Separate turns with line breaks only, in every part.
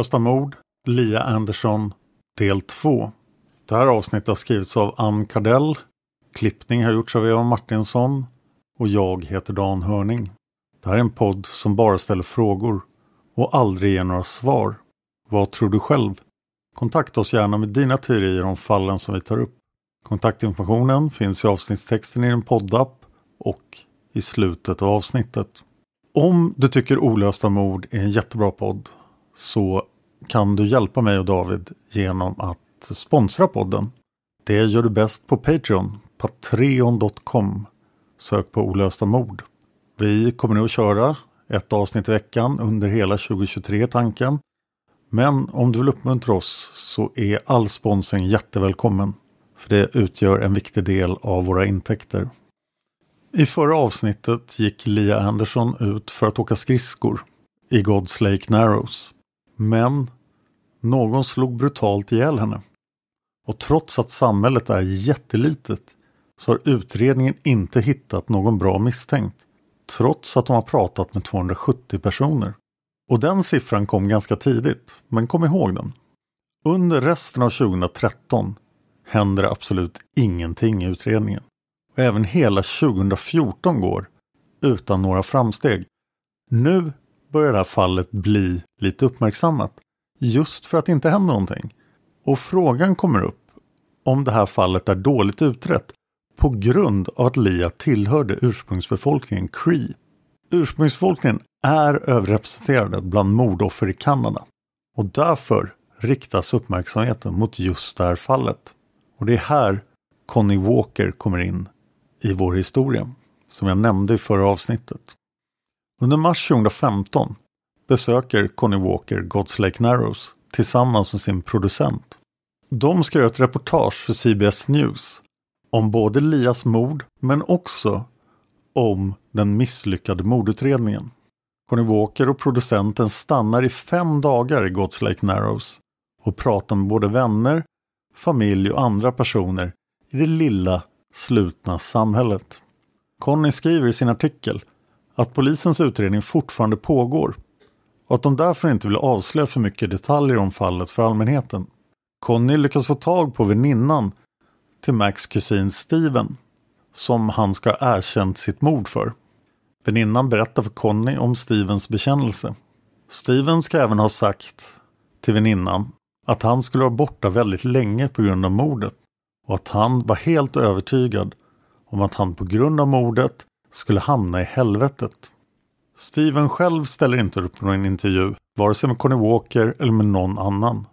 Olösta mord, Lia Andersson, del 2. Det här avsnittet har skrivits av Ann Kardell. Klippning har gjorts av Eva Martinsson. Och jag heter Dan Hörning. Det här är en podd som bara ställer frågor och aldrig ger några svar. Vad tror du själv? Kontakta oss gärna med dina teorier om fallen som vi tar upp. Kontaktinformationen finns i avsnittstexten i din poddapp och i slutet av avsnittet. Om du tycker Olösta mord är en jättebra podd så kan du hjälpa mig och David genom att sponsra podden. Det gör du bäst på Patreon, patreon.com. Sök på Olösta mord. Vi kommer nu att köra ett avsnitt i veckan under hela 2023 tanken. Men om du vill uppmuntra oss så är all sponsring jättevälkommen. För det utgör en viktig del av våra intäkter. I förra avsnittet gick Lia Anderson ut för att åka skridskor i God's Lake Narrows. Men någon slog brutalt ihjäl henne. Och trots att samhället är jättelitet så har utredningen inte hittat någon bra misstänkt. Trots att de har pratat med 270 personer. Och den siffran kom ganska tidigt, men kom ihåg den. Under resten av 2013 händer det absolut ingenting i utredningen. Och även hela 2014 går utan några framsteg. Nu börjar det här fallet bli lite uppmärksammat. Just för att det inte händer någonting. Och frågan kommer upp om det här fallet är dåligt utrett på grund av att Lia tillhörde ursprungsbefolkningen Cree. Ursprungsbefolkningen är överrepresenterade bland mordoffer i Kanada. Och därför riktas uppmärksamheten mot just det här fallet. Och det är här Connie Walker kommer in i vår historia, som jag nämnde i förra avsnittet. Under mars 2015 besöker Connie Walker God's Lake Narrows tillsammans med sin producent. De ska göra ett reportage för CBS News om både Lias mord men också om den misslyckade mordutredningen. Connie Walker och producenten stannar i fem dagar i God's Lake Narrows och pratar med både vänner, familj och andra personer i det lilla slutna samhället. Connie skriver i sin artikel att polisens utredning fortfarande pågår och att de därför inte vill avslöja för mycket detaljer om fallet för allmänheten. Conny lyckas få tag på väninnan till Max kusin Steven som han ska ha erkänt sitt mord för. Väninnan berättar för Conny om Stevens bekännelse. Steven ska även ha sagt till väninnan att han skulle vara borta väldigt länge på grund av mordet och att han var helt övertygad om att han på grund av mordet skulle hamna i helvetet. Steven själv ställer inte upp på någon intervju, vare sig med Conny Walker eller med någon annan.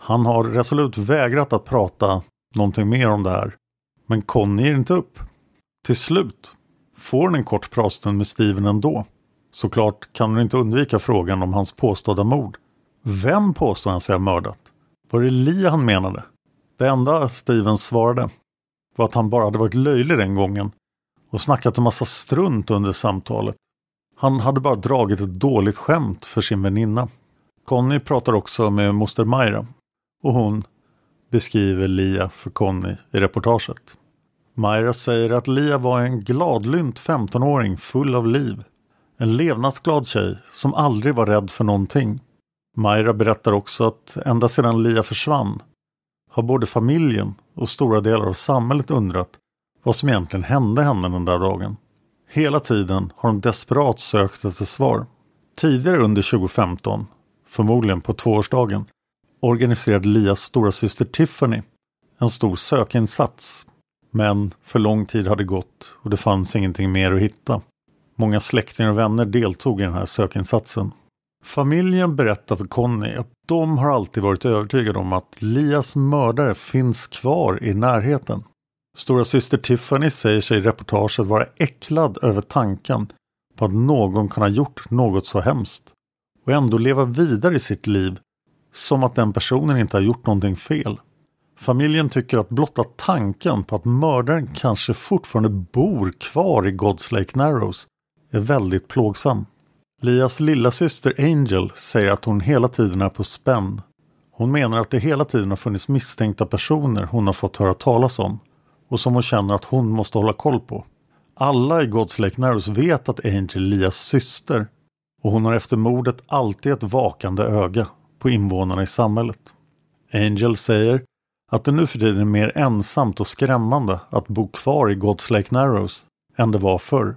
Han har resolut vägrat att prata någonting mer om det här. Men Conny ger inte upp. Till slut får hon en kort pratstund med Steven ändå. Såklart kan hon inte undvika frågan om hans påstådda mord. Vem påstår han sig ha mördat? Var det Lee han menade? Det enda Steven svarade var att han bara hade varit löjlig den gången och snackat en massa strunt under samtalet. Han hade bara dragit ett dåligt skämt för sin väninna. Conny pratar också med moster Myra och hon beskriver Lia för Conny i reportaget. Myra säger att Lia var en gladlynt 15-åring full av liv. En levnadsglad tjej som aldrig var rädd för någonting. Myra berättar också att ända sedan Lia försvann har både familjen och stora delar av samhället undrat vad som egentligen hände henne den där dagen. Hela tiden har hon desperat sökt efter svar. Tidigare under 2015, förmodligen på tvåårsdagen, organiserade Lias stora syster Tiffany en stor sökinsats. Men för lång tid hade gått och det fanns ingenting mer att hitta. Många släktingar och vänner deltog i den här sökinsatsen. Familjen berättar för Conny att de har alltid varit övertygade om att Lias mördare finns kvar i närheten. Stora syster Tiffany säger sig i reportaget vara äcklad över tanken på att någon kan ha gjort något så hemskt och ändå leva vidare i sitt liv som att den personen inte har gjort någonting fel. Familjen tycker att blotta tanken på att mördaren kanske fortfarande bor kvar i God's Lake Narrows är väldigt plågsam. Lias lilla syster Angel säger att hon hela tiden är på spänn. Hon menar att det hela tiden har funnits misstänkta personer hon har fått höra talas om och som hon känner att hon måste hålla koll på. Alla i God's Lake Narrows vet att Angel är Lias syster och hon har efter mordet alltid ett vakande öga på invånarna i samhället. Angel säger att det nu för tiden är mer ensamt och skrämmande att bo kvar i God's Lake Narrows än det var förr.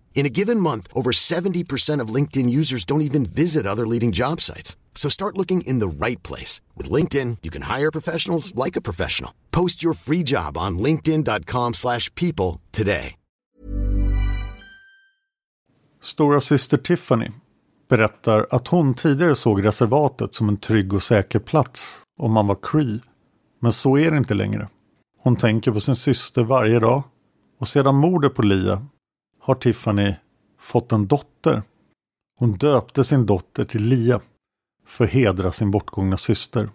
In a given month, over 70% of LinkedIn users don't even visit other leading job sites. So start looking in the right place. With LinkedIn, you can hire professionals like a professional. Post your free job on linkedin.com slash people today.
Stora syster Tiffany berättar att hon tidigare såg reservatet som en trygg och säker plats om man var Cree. Men så är det inte längre. Hon tänker på sin syster varje dag och sedan mordet på Lia har Tiffany fått en dotter. Hon döpte sin dotter till Lia för att hedra sin bortgångna syster.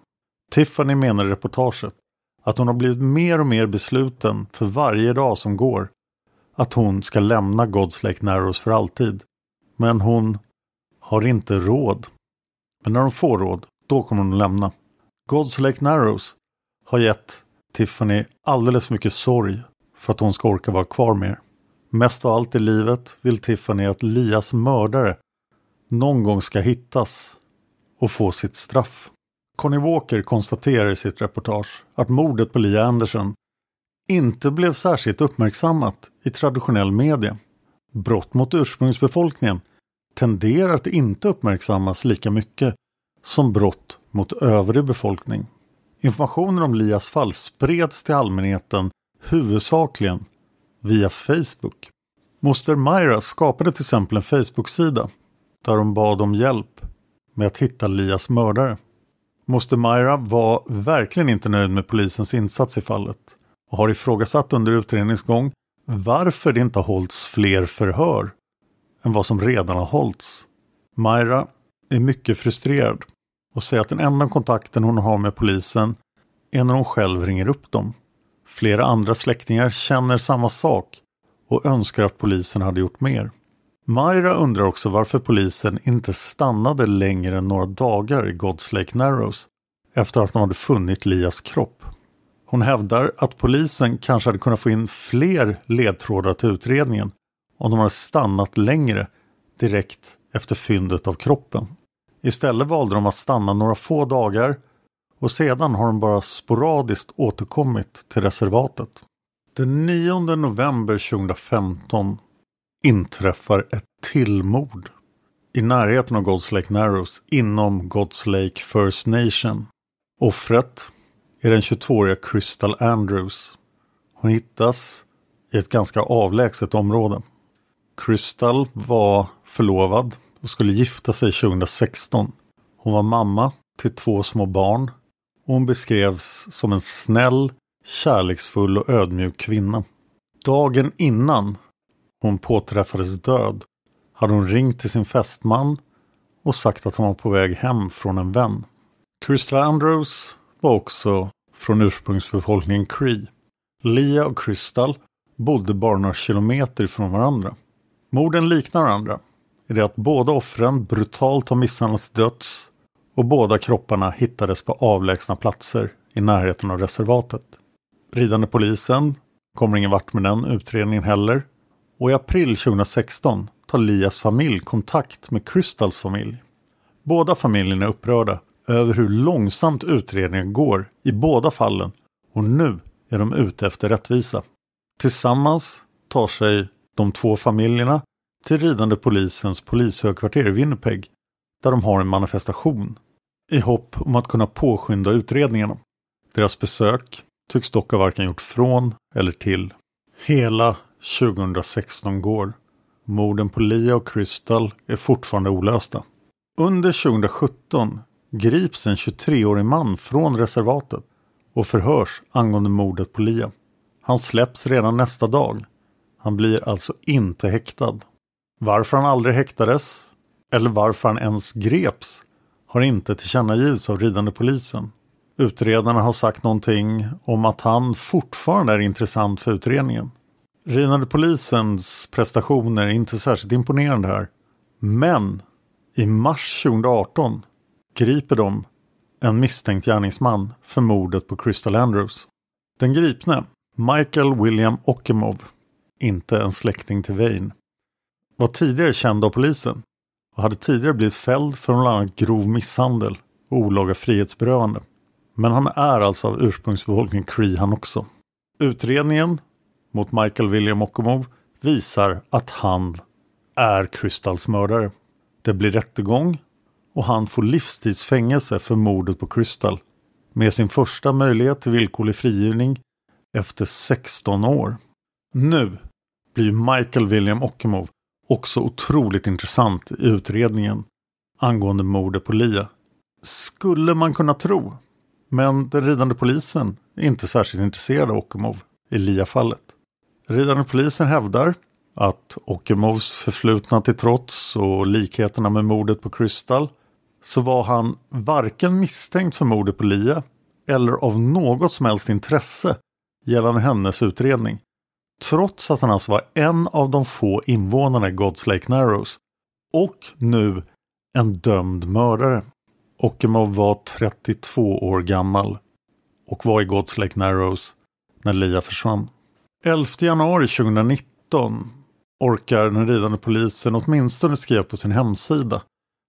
Tiffany menar i reportaget att hon har blivit mer och mer besluten för varje dag som går att hon ska lämna God's Lake Narrows för alltid. Men hon har inte råd. Men när hon får råd, då kommer hon att lämna. God's Lake Narrows har gett Tiffany alldeles för mycket sorg för att hon ska orka vara kvar mer. Mest av allt i livet vill Tiffany att Lias mördare någon gång ska hittas och få sitt straff. Connie Walker konstaterar i sitt reportage att mordet på Lia Anderson inte blev särskilt uppmärksammat i traditionell media. brott mot ursprungsbefolkningen tenderar att inte uppmärksammas lika mycket som brott mot övrig befolkning. Informationen om Lias fall spreds till allmänheten huvudsakligen via Facebook. Moster Myra skapade till exempel en Facebook-sida där hon bad om hjälp med att hitta Lias mördare. Moster Myra var verkligen inte nöjd med polisens insats i fallet och har ifrågasatt under utredningsgång varför det inte har hållits fler förhör än vad som redan har hållits. Myra är mycket frustrerad och säger att den enda kontakten hon har med polisen är när hon själv ringer upp dem. Flera andra släktingar känner samma sak och önskar att polisen hade gjort mer. Myra undrar också varför polisen inte stannade längre än några dagar i God's Lake Narrows efter att de hade funnit Lias kropp. Hon hävdar att polisen kanske hade kunnat få in fler ledtrådar till utredningen om de hade stannat längre direkt efter fyndet av kroppen. Istället valde de att stanna några få dagar och sedan har de bara sporadiskt återkommit till reservatet. Den 9 november 2015 inträffar ett tillmord i närheten av God's Lake Narrows inom God's Lake First Nation. Offret är den 22-åriga Crystal Andrews. Hon hittas i ett ganska avlägset område. Crystal var förlovad och skulle gifta sig 2016. Hon var mamma till två små barn och hon beskrevs som en snäll, kärleksfull och ödmjuk kvinna. Dagen innan hon påträffades död hade hon ringt till sin fästman och sagt att hon var på väg hem från en vän. Crystal Andrews var också från ursprungsbefolkningen Cree. Lia och Crystal bodde bara några kilometer från varandra. Morden liknar varandra i det att båda offren brutalt har misshandlats till döds och båda kropparna hittades på avlägsna platser i närheten av reservatet. Ridande polisen kommer ingen vart med den utredningen heller och i april 2016 tar Lias familj kontakt med Crystals familj. Båda familjerna är upprörda över hur långsamt utredningen går i båda fallen och nu är de ute efter rättvisa. Tillsammans tar sig de två familjerna till ridande polisens polishögkvarter i Winnipeg där de har en manifestation i hopp om att kunna påskynda utredningarna. Deras besök tycks dock ha varken gjort från eller till. Hela 2016 går. Morden på Lia och Crystal är fortfarande olösta. Under 2017 grips en 23-årig man från reservatet och förhörs angående mordet på Lia. Han släpps redan nästa dag. Han blir alltså inte häktad. Varför han aldrig häktades eller varför han ens greps har inte tillkännagivits av ridande polisen. Utredarna har sagt någonting om att han fortfarande är intressant för utredningen. Ridande polisens prestationer är inte särskilt imponerande här. Men i mars 2018 griper de en misstänkt gärningsman för mordet på Crystal Andrews. Den gripne, Michael William Okimov, inte en släkting till Wayne, var tidigare känd av polisen och hade tidigare blivit fälld för bland annat grov misshandel och olaga frihetsberövande. Men han är alltså av ursprungsbefolkningen Cree han också. Utredningen mot Michael William Okomov visar att han är Crystals mördare. Det blir rättegång och han får livstidsfängelse för mordet på Crystal med sin första möjlighet till villkorlig frigivning efter 16 år. Nu blir Michael William Okemov också otroligt intressant i utredningen angående mordet på Lia. Skulle man kunna tro. Men den ridande polisen är inte särskilt intresserad av Okumov i Lia-fallet. Ridande polisen hävdar att Okumovs förflutna till trots och likheterna med mordet på Crystal så var han varken misstänkt för mordet på Lia eller av något som helst intresse gällande hennes utredning. Trots att han alltså var en av de få invånarna i God's Lake Narrows och nu en dömd mördare. Okemov var 32 år gammal och var i God's Lake Narrows när Lia försvann. 11 januari 2019 orkar den ridande polisen åtminstone skriva på sin hemsida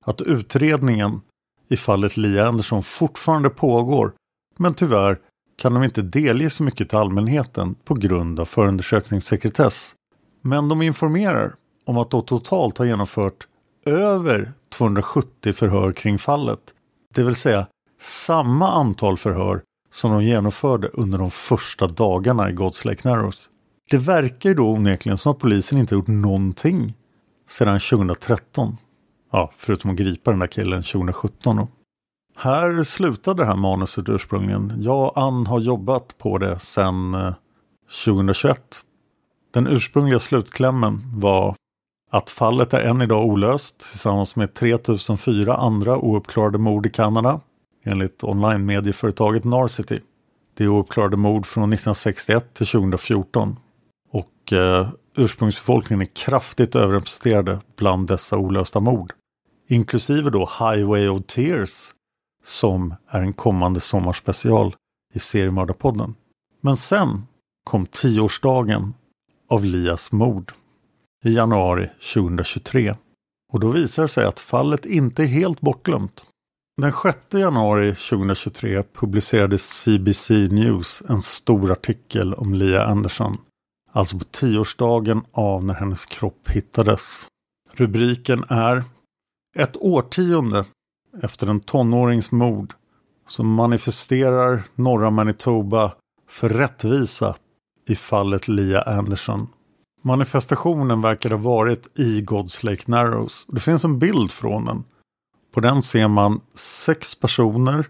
att utredningen i fallet Lia Andersson fortfarande pågår men tyvärr kan de inte delge så mycket till allmänheten på grund av förundersökningssekretess. Men de informerar om att de totalt har genomfört över 270 förhör kring fallet. Det vill säga samma antal förhör som de genomförde under de första dagarna i God's Lake Narrows. Det verkar ju då onekligen som att polisen inte gjort någonting sedan 2013. Ja, förutom att gripa den där killen 2017 då. Här slutade det här manuset ursprungligen. Jag och Ann har jobbat på det sedan eh, 2021. Den ursprungliga slutklämmen var att fallet är än idag olöst tillsammans med 3004 andra ouppklarade mord i Kanada enligt online-medieföretaget Narcity. Det är ouppklarade mord från 1961 till 2014 och eh, ursprungsbefolkningen är kraftigt överrepresenterade bland dessa olösta mord. Inklusive då Highway of Tears som är en kommande sommarspecial i seriemördarpodden. Men sen kom tioårsdagen av Lias mord i januari 2023. Och då visar det sig att fallet inte är helt bortglömt. Den 6 januari 2023 publicerade CBC News en stor artikel om Lia Anderson. Alltså på tioårsdagen av när hennes kropp hittades. Rubriken är Ett årtionde efter en tonårings mord så manifesterar norra Manitoba för rättvisa i fallet Lia Anderson. Manifestationen verkar ha varit i God's Lake Narrows. Det finns en bild från den. På den ser man sex personer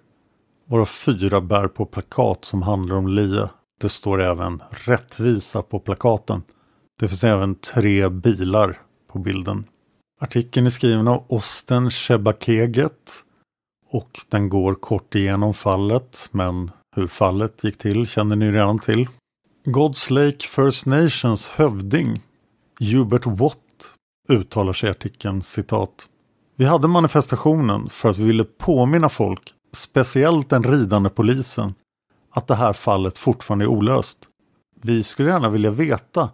varav fyra bär på plakat som handlar om Lia. Det står även rättvisa på plakaten. Det finns även tre bilar på bilden. Artikeln är skriven av Osten Shebakeget och den går kort igenom fallet men hur fallet gick till känner ni redan till. God's Lake First Nations hövding Hubert Watt uttalar sig i artikeln citat. Vi hade manifestationen för att vi ville påminna folk, speciellt den ridande polisen, att det här fallet fortfarande är olöst. Vi skulle gärna vilja veta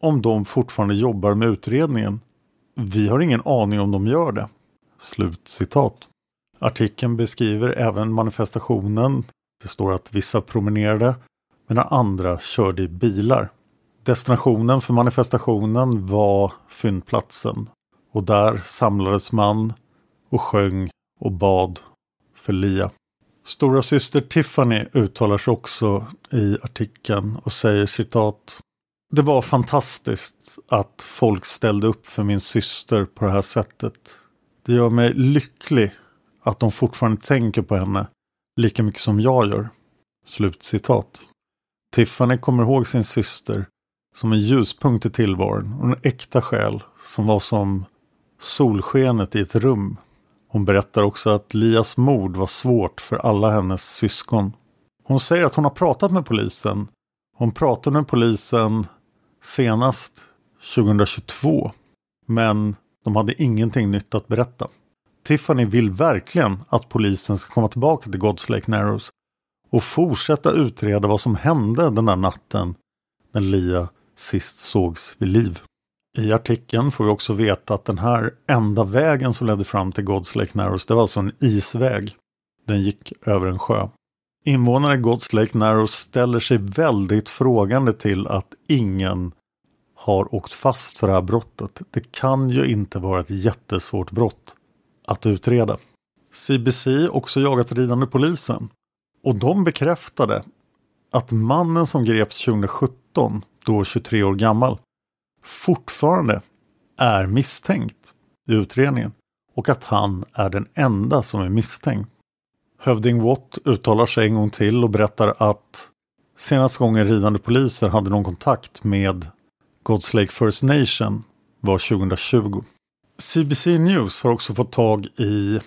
om de fortfarande jobbar med utredningen. Vi har ingen aning om de gör det. Slutcitat. Artikeln beskriver även manifestationen. Det står att vissa promenerade medan andra körde i bilar. Destinationen för manifestationen var fyndplatsen och där samlades man och sjöng och bad för Lia. Stora syster Tiffany uttalar sig också i artikeln och säger citat det var fantastiskt att folk ställde upp för min syster på det här sättet. Det gör mig lycklig att de fortfarande tänker på henne lika mycket som jag gör. Slutcitat. Tiffany kommer ihåg sin syster som en ljuspunkt i tillvaron och en äkta själ som var som solskenet i ett rum. Hon berättar också att Lias mord var svårt för alla hennes syskon. Hon säger att hon har pratat med polisen. Hon pratade med polisen senast 2022. Men de hade ingenting nytt att berätta. Tiffany vill verkligen att polisen ska komma tillbaka till God's Lake Narrows och fortsätta utreda vad som hände den där natten när Lia sist sågs vid liv. I artikeln får vi också veta att den här enda vägen som ledde fram till God's Lake Narrows, det var alltså en isväg. Den gick över en sjö. Invånarna i God's Lake Narrows ställer sig väldigt frågande till att ingen har åkt fast för det här brottet. Det kan ju inte vara ett jättesvårt brott att utreda. CBC också jagat ridande polisen och de bekräftade att mannen som greps 2017, då 23 år gammal, fortfarande är misstänkt i utredningen och att han är den enda som är misstänkt. Hövding Watt uttalar sig en gång till och berättar att senaste gången ridande poliser hade någon kontakt med God's Lake First Nation var 2020. CBC News har också fått tag i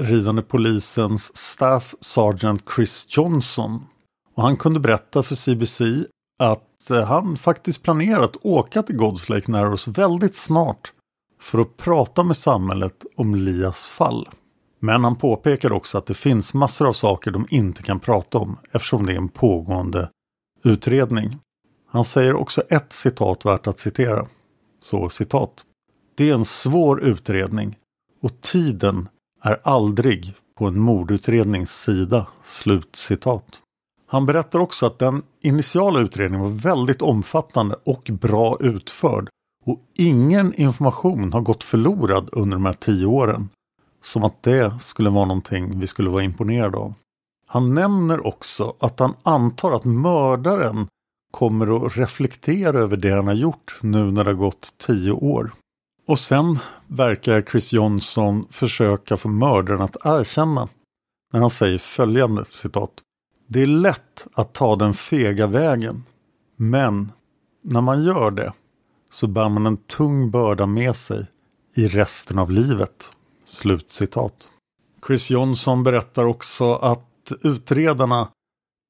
ridande polisens staff sergeant Chris Johnson. Och han kunde berätta för CBC att eh, han faktiskt planerar att åka till God's Lake Narrows väldigt snart för att prata med samhället om Lias fall. Men han påpekar också att det finns massor av saker de inte kan prata om eftersom det är en pågående utredning. Han säger också ett citat värt att citera. Så citat. Det är en svår utredning och tiden är aldrig på en mordutrednings sida. Slut citat. Han berättar också att den initiala utredningen var väldigt omfattande och bra utförd Och ingen information har gått förlorad under de här tio åren. Som att det skulle vara någonting vi skulle vara imponerade av. Han nämner också att han antar att mördaren kommer att reflektera över det han har gjort nu när det har gått tio år. Och sen verkar Chris Johnson försöka få mördaren att erkänna när han säger följande citat. Det är lätt att ta den fega vägen, men när man gör det så bär man en tung börda med sig i resten av livet. Slutcitat. Chris Johnson berättar också att utredarna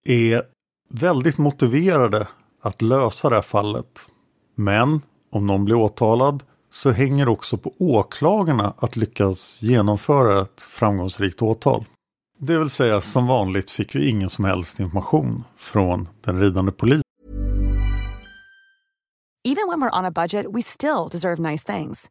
är väldigt motiverade att lösa det här fallet. Men om någon blir åtalad så hänger det också på åklagarna att lyckas genomföra ett framgångsrikt åtal. Det vill säga som vanligt fick vi ingen som helst information från den ridande polisen.
Even when we're on a budget, we still deserve nice things.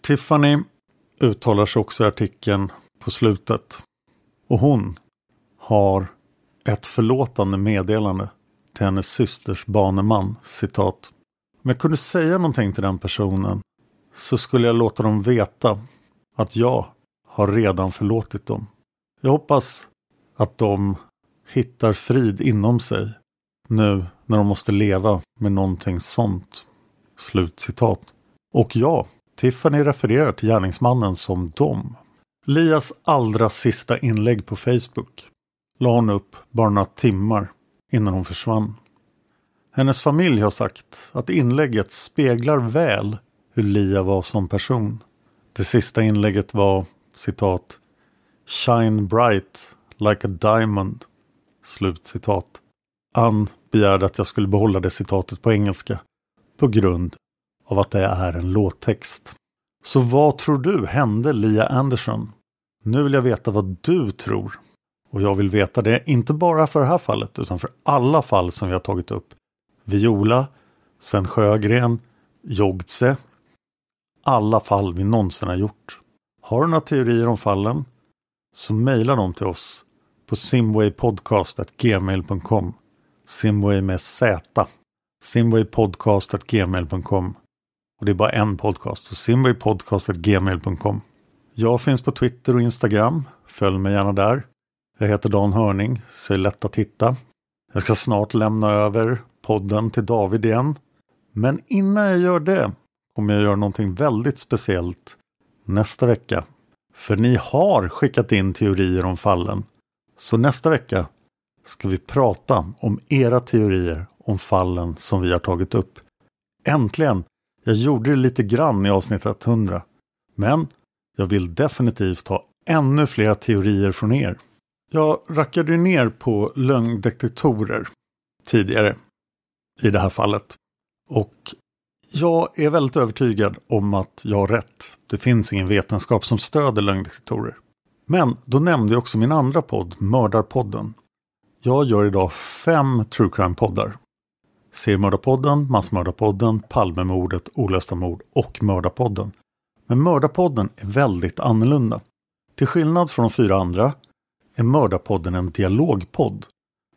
Tiffany uttalar sig också i artikeln på slutet. Och hon har ett förlåtande meddelande till hennes systers baneman. Citat. Om jag kunde säga någonting till den personen så skulle jag låta dem veta att jag har redan förlåtit dem. Jag hoppas att de hittar frid inom sig nu när de måste leva med någonting sånt. Slutcitat. Och ja, Tiffany refererar till gärningsmannen som dom. Lias allra sista inlägg på Facebook la hon upp bara några timmar innan hon försvann. Hennes familj har sagt att inlägget speglar väl hur Lia var som person. Det sista inlägget var citat Shine bright like a diamond. Slut citat. Ann begärde att jag skulle behålla det citatet på engelska på grund av att det är en låttext. Så vad tror du hände Lia Anderson? Nu vill jag veta vad du tror. Och jag vill veta det inte bara för det här fallet utan för alla fall som vi har tagit upp. Viola, Sven Sjögren, Jogtse. Alla fall vi någonsin har gjort. Har du några teorier om fallen? Så mejla dem till oss på simwaypodcast.gmail.com Simway med Z. Simwaypodcast.gmail.com och det är bara en podcast. Så simwaypodcast.gmail.com Jag finns på Twitter och Instagram. Följ mig gärna där. Jag heter Dan Hörning, så är lätt att hitta. Jag ska snart lämna över podden till David igen. Men innan jag gör det kommer jag göra någonting väldigt speciellt nästa vecka. För ni har skickat in teorier om fallen. Så nästa vecka ska vi prata om era teorier om fallen som vi har tagit upp. Äntligen! Jag gjorde det lite grann i avsnitt 100. Men jag vill definitivt ha ännu fler teorier från er. Jag rackade ner på lögndetektorer tidigare i det här fallet. Och jag är väldigt övertygad om att jag har rätt. Det finns ingen vetenskap som stöder lögndetektorer. Men då nämnde jag också min andra podd, Mördarpodden. Jag gör idag fem true crime-poddar. Seriemördarpodden, Massmördarpodden, Palmemordet, Olösta mord och Mördarpodden. Men Mördarpodden är väldigt annorlunda. Till skillnad från de fyra andra är Mördarpodden en dialogpodd.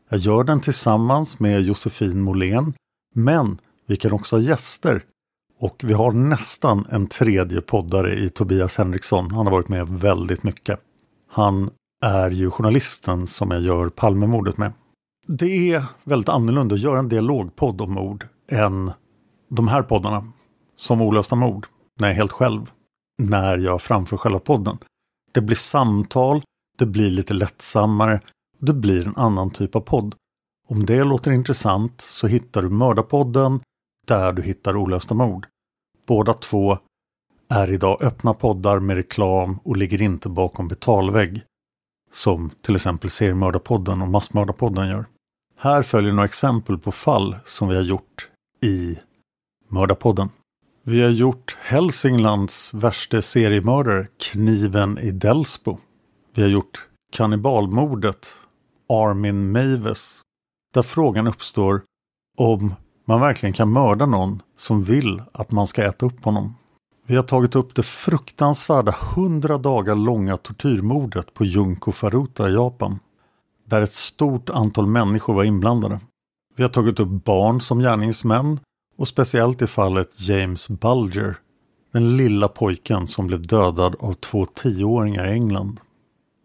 Jag gör den tillsammans med Josefin Molén, men vi kan också ha gäster. Och vi har nästan en tredje poddare i Tobias Henriksson. Han har varit med väldigt mycket. Han är ju journalisten som jag gör Palmemordet med. Det är väldigt annorlunda att göra en dialogpodd om mord än de här poddarna. Som Olösta mord, när jag är helt själv. När jag framför själva podden. Det blir samtal, det blir lite lättsammare, det blir en annan typ av podd. Om det låter intressant så hittar du Mördarpodden där du hittar Olösta mord. Båda två är idag öppna poddar med reklam och ligger inte bakom betalvägg. Som till exempel Seriemördarpodden och Massmördarpodden gör. Här följer några exempel på fall som vi har gjort i Mördarpodden. Vi har gjort Hälsinglands värste seriemördare, Kniven i Delsbo. Vi har gjort Kannibalmordet, Armin Maves. Där frågan uppstår om man verkligen kan mörda någon som vill att man ska äta upp honom. Vi har tagit upp det fruktansvärda 100 dagar långa tortyrmordet på Junko Faruta i Japan. Där ett stort antal människor var inblandade. Vi har tagit upp barn som gärningsmän och speciellt i fallet James Bulger. Den lilla pojken som blev dödad av två tioåringar i England.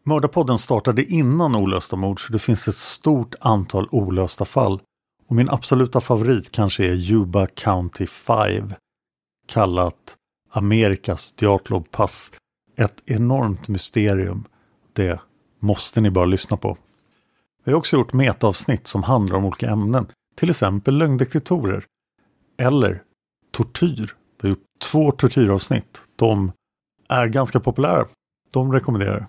Mördarpodden startade innan olösta mord så det finns ett stort antal olösta fall. Och min absoluta favorit kanske är Yuba County 5. Kallat Amerikas Diatlovpass. Ett enormt mysterium. Det måste ni bara lyssna på. Vi har också gjort metaavsnitt som handlar om olika ämnen. Till exempel lögndetektorer. Eller tortyr. Vi har gjort två tortyravsnitt. De är ganska populära. De rekommenderar.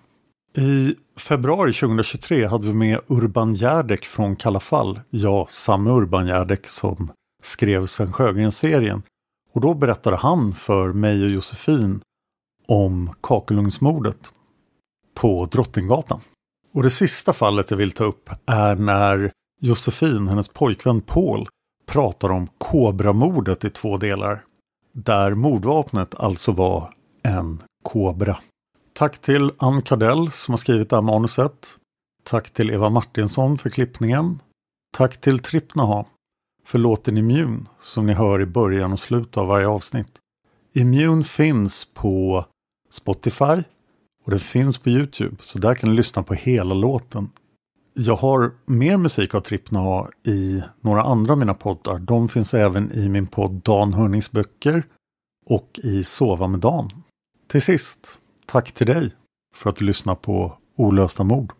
I februari 2023 hade vi med Urban Järdek från Kalla fall. Ja, samma Urban Järdek som skrev Sven Sjögren-serien. Och då berättade han för mig och Josefin om Kakelugnsmordet på Drottninggatan. Och det sista fallet jag vill ta upp är när Josefin, hennes pojkvän Paul, pratar om kobramordet i två delar. Där mordvapnet alltså var en kobra. Tack till Ann Kardell som har skrivit det här manuset. Tack till Eva Martinsson för klippningen. Tack till Trippnaha för låten Immune som ni hör i början och slutet av varje avsnitt. Immune finns på Spotify och den finns på Youtube så där kan ni lyssna på hela låten. Jag har mer musik av Trippna i några andra av mina poddar. De finns även i min podd Dan Hörnings böcker och i Sova med Dan. Till sist, tack till dig för att du lyssnar på Olösta mord.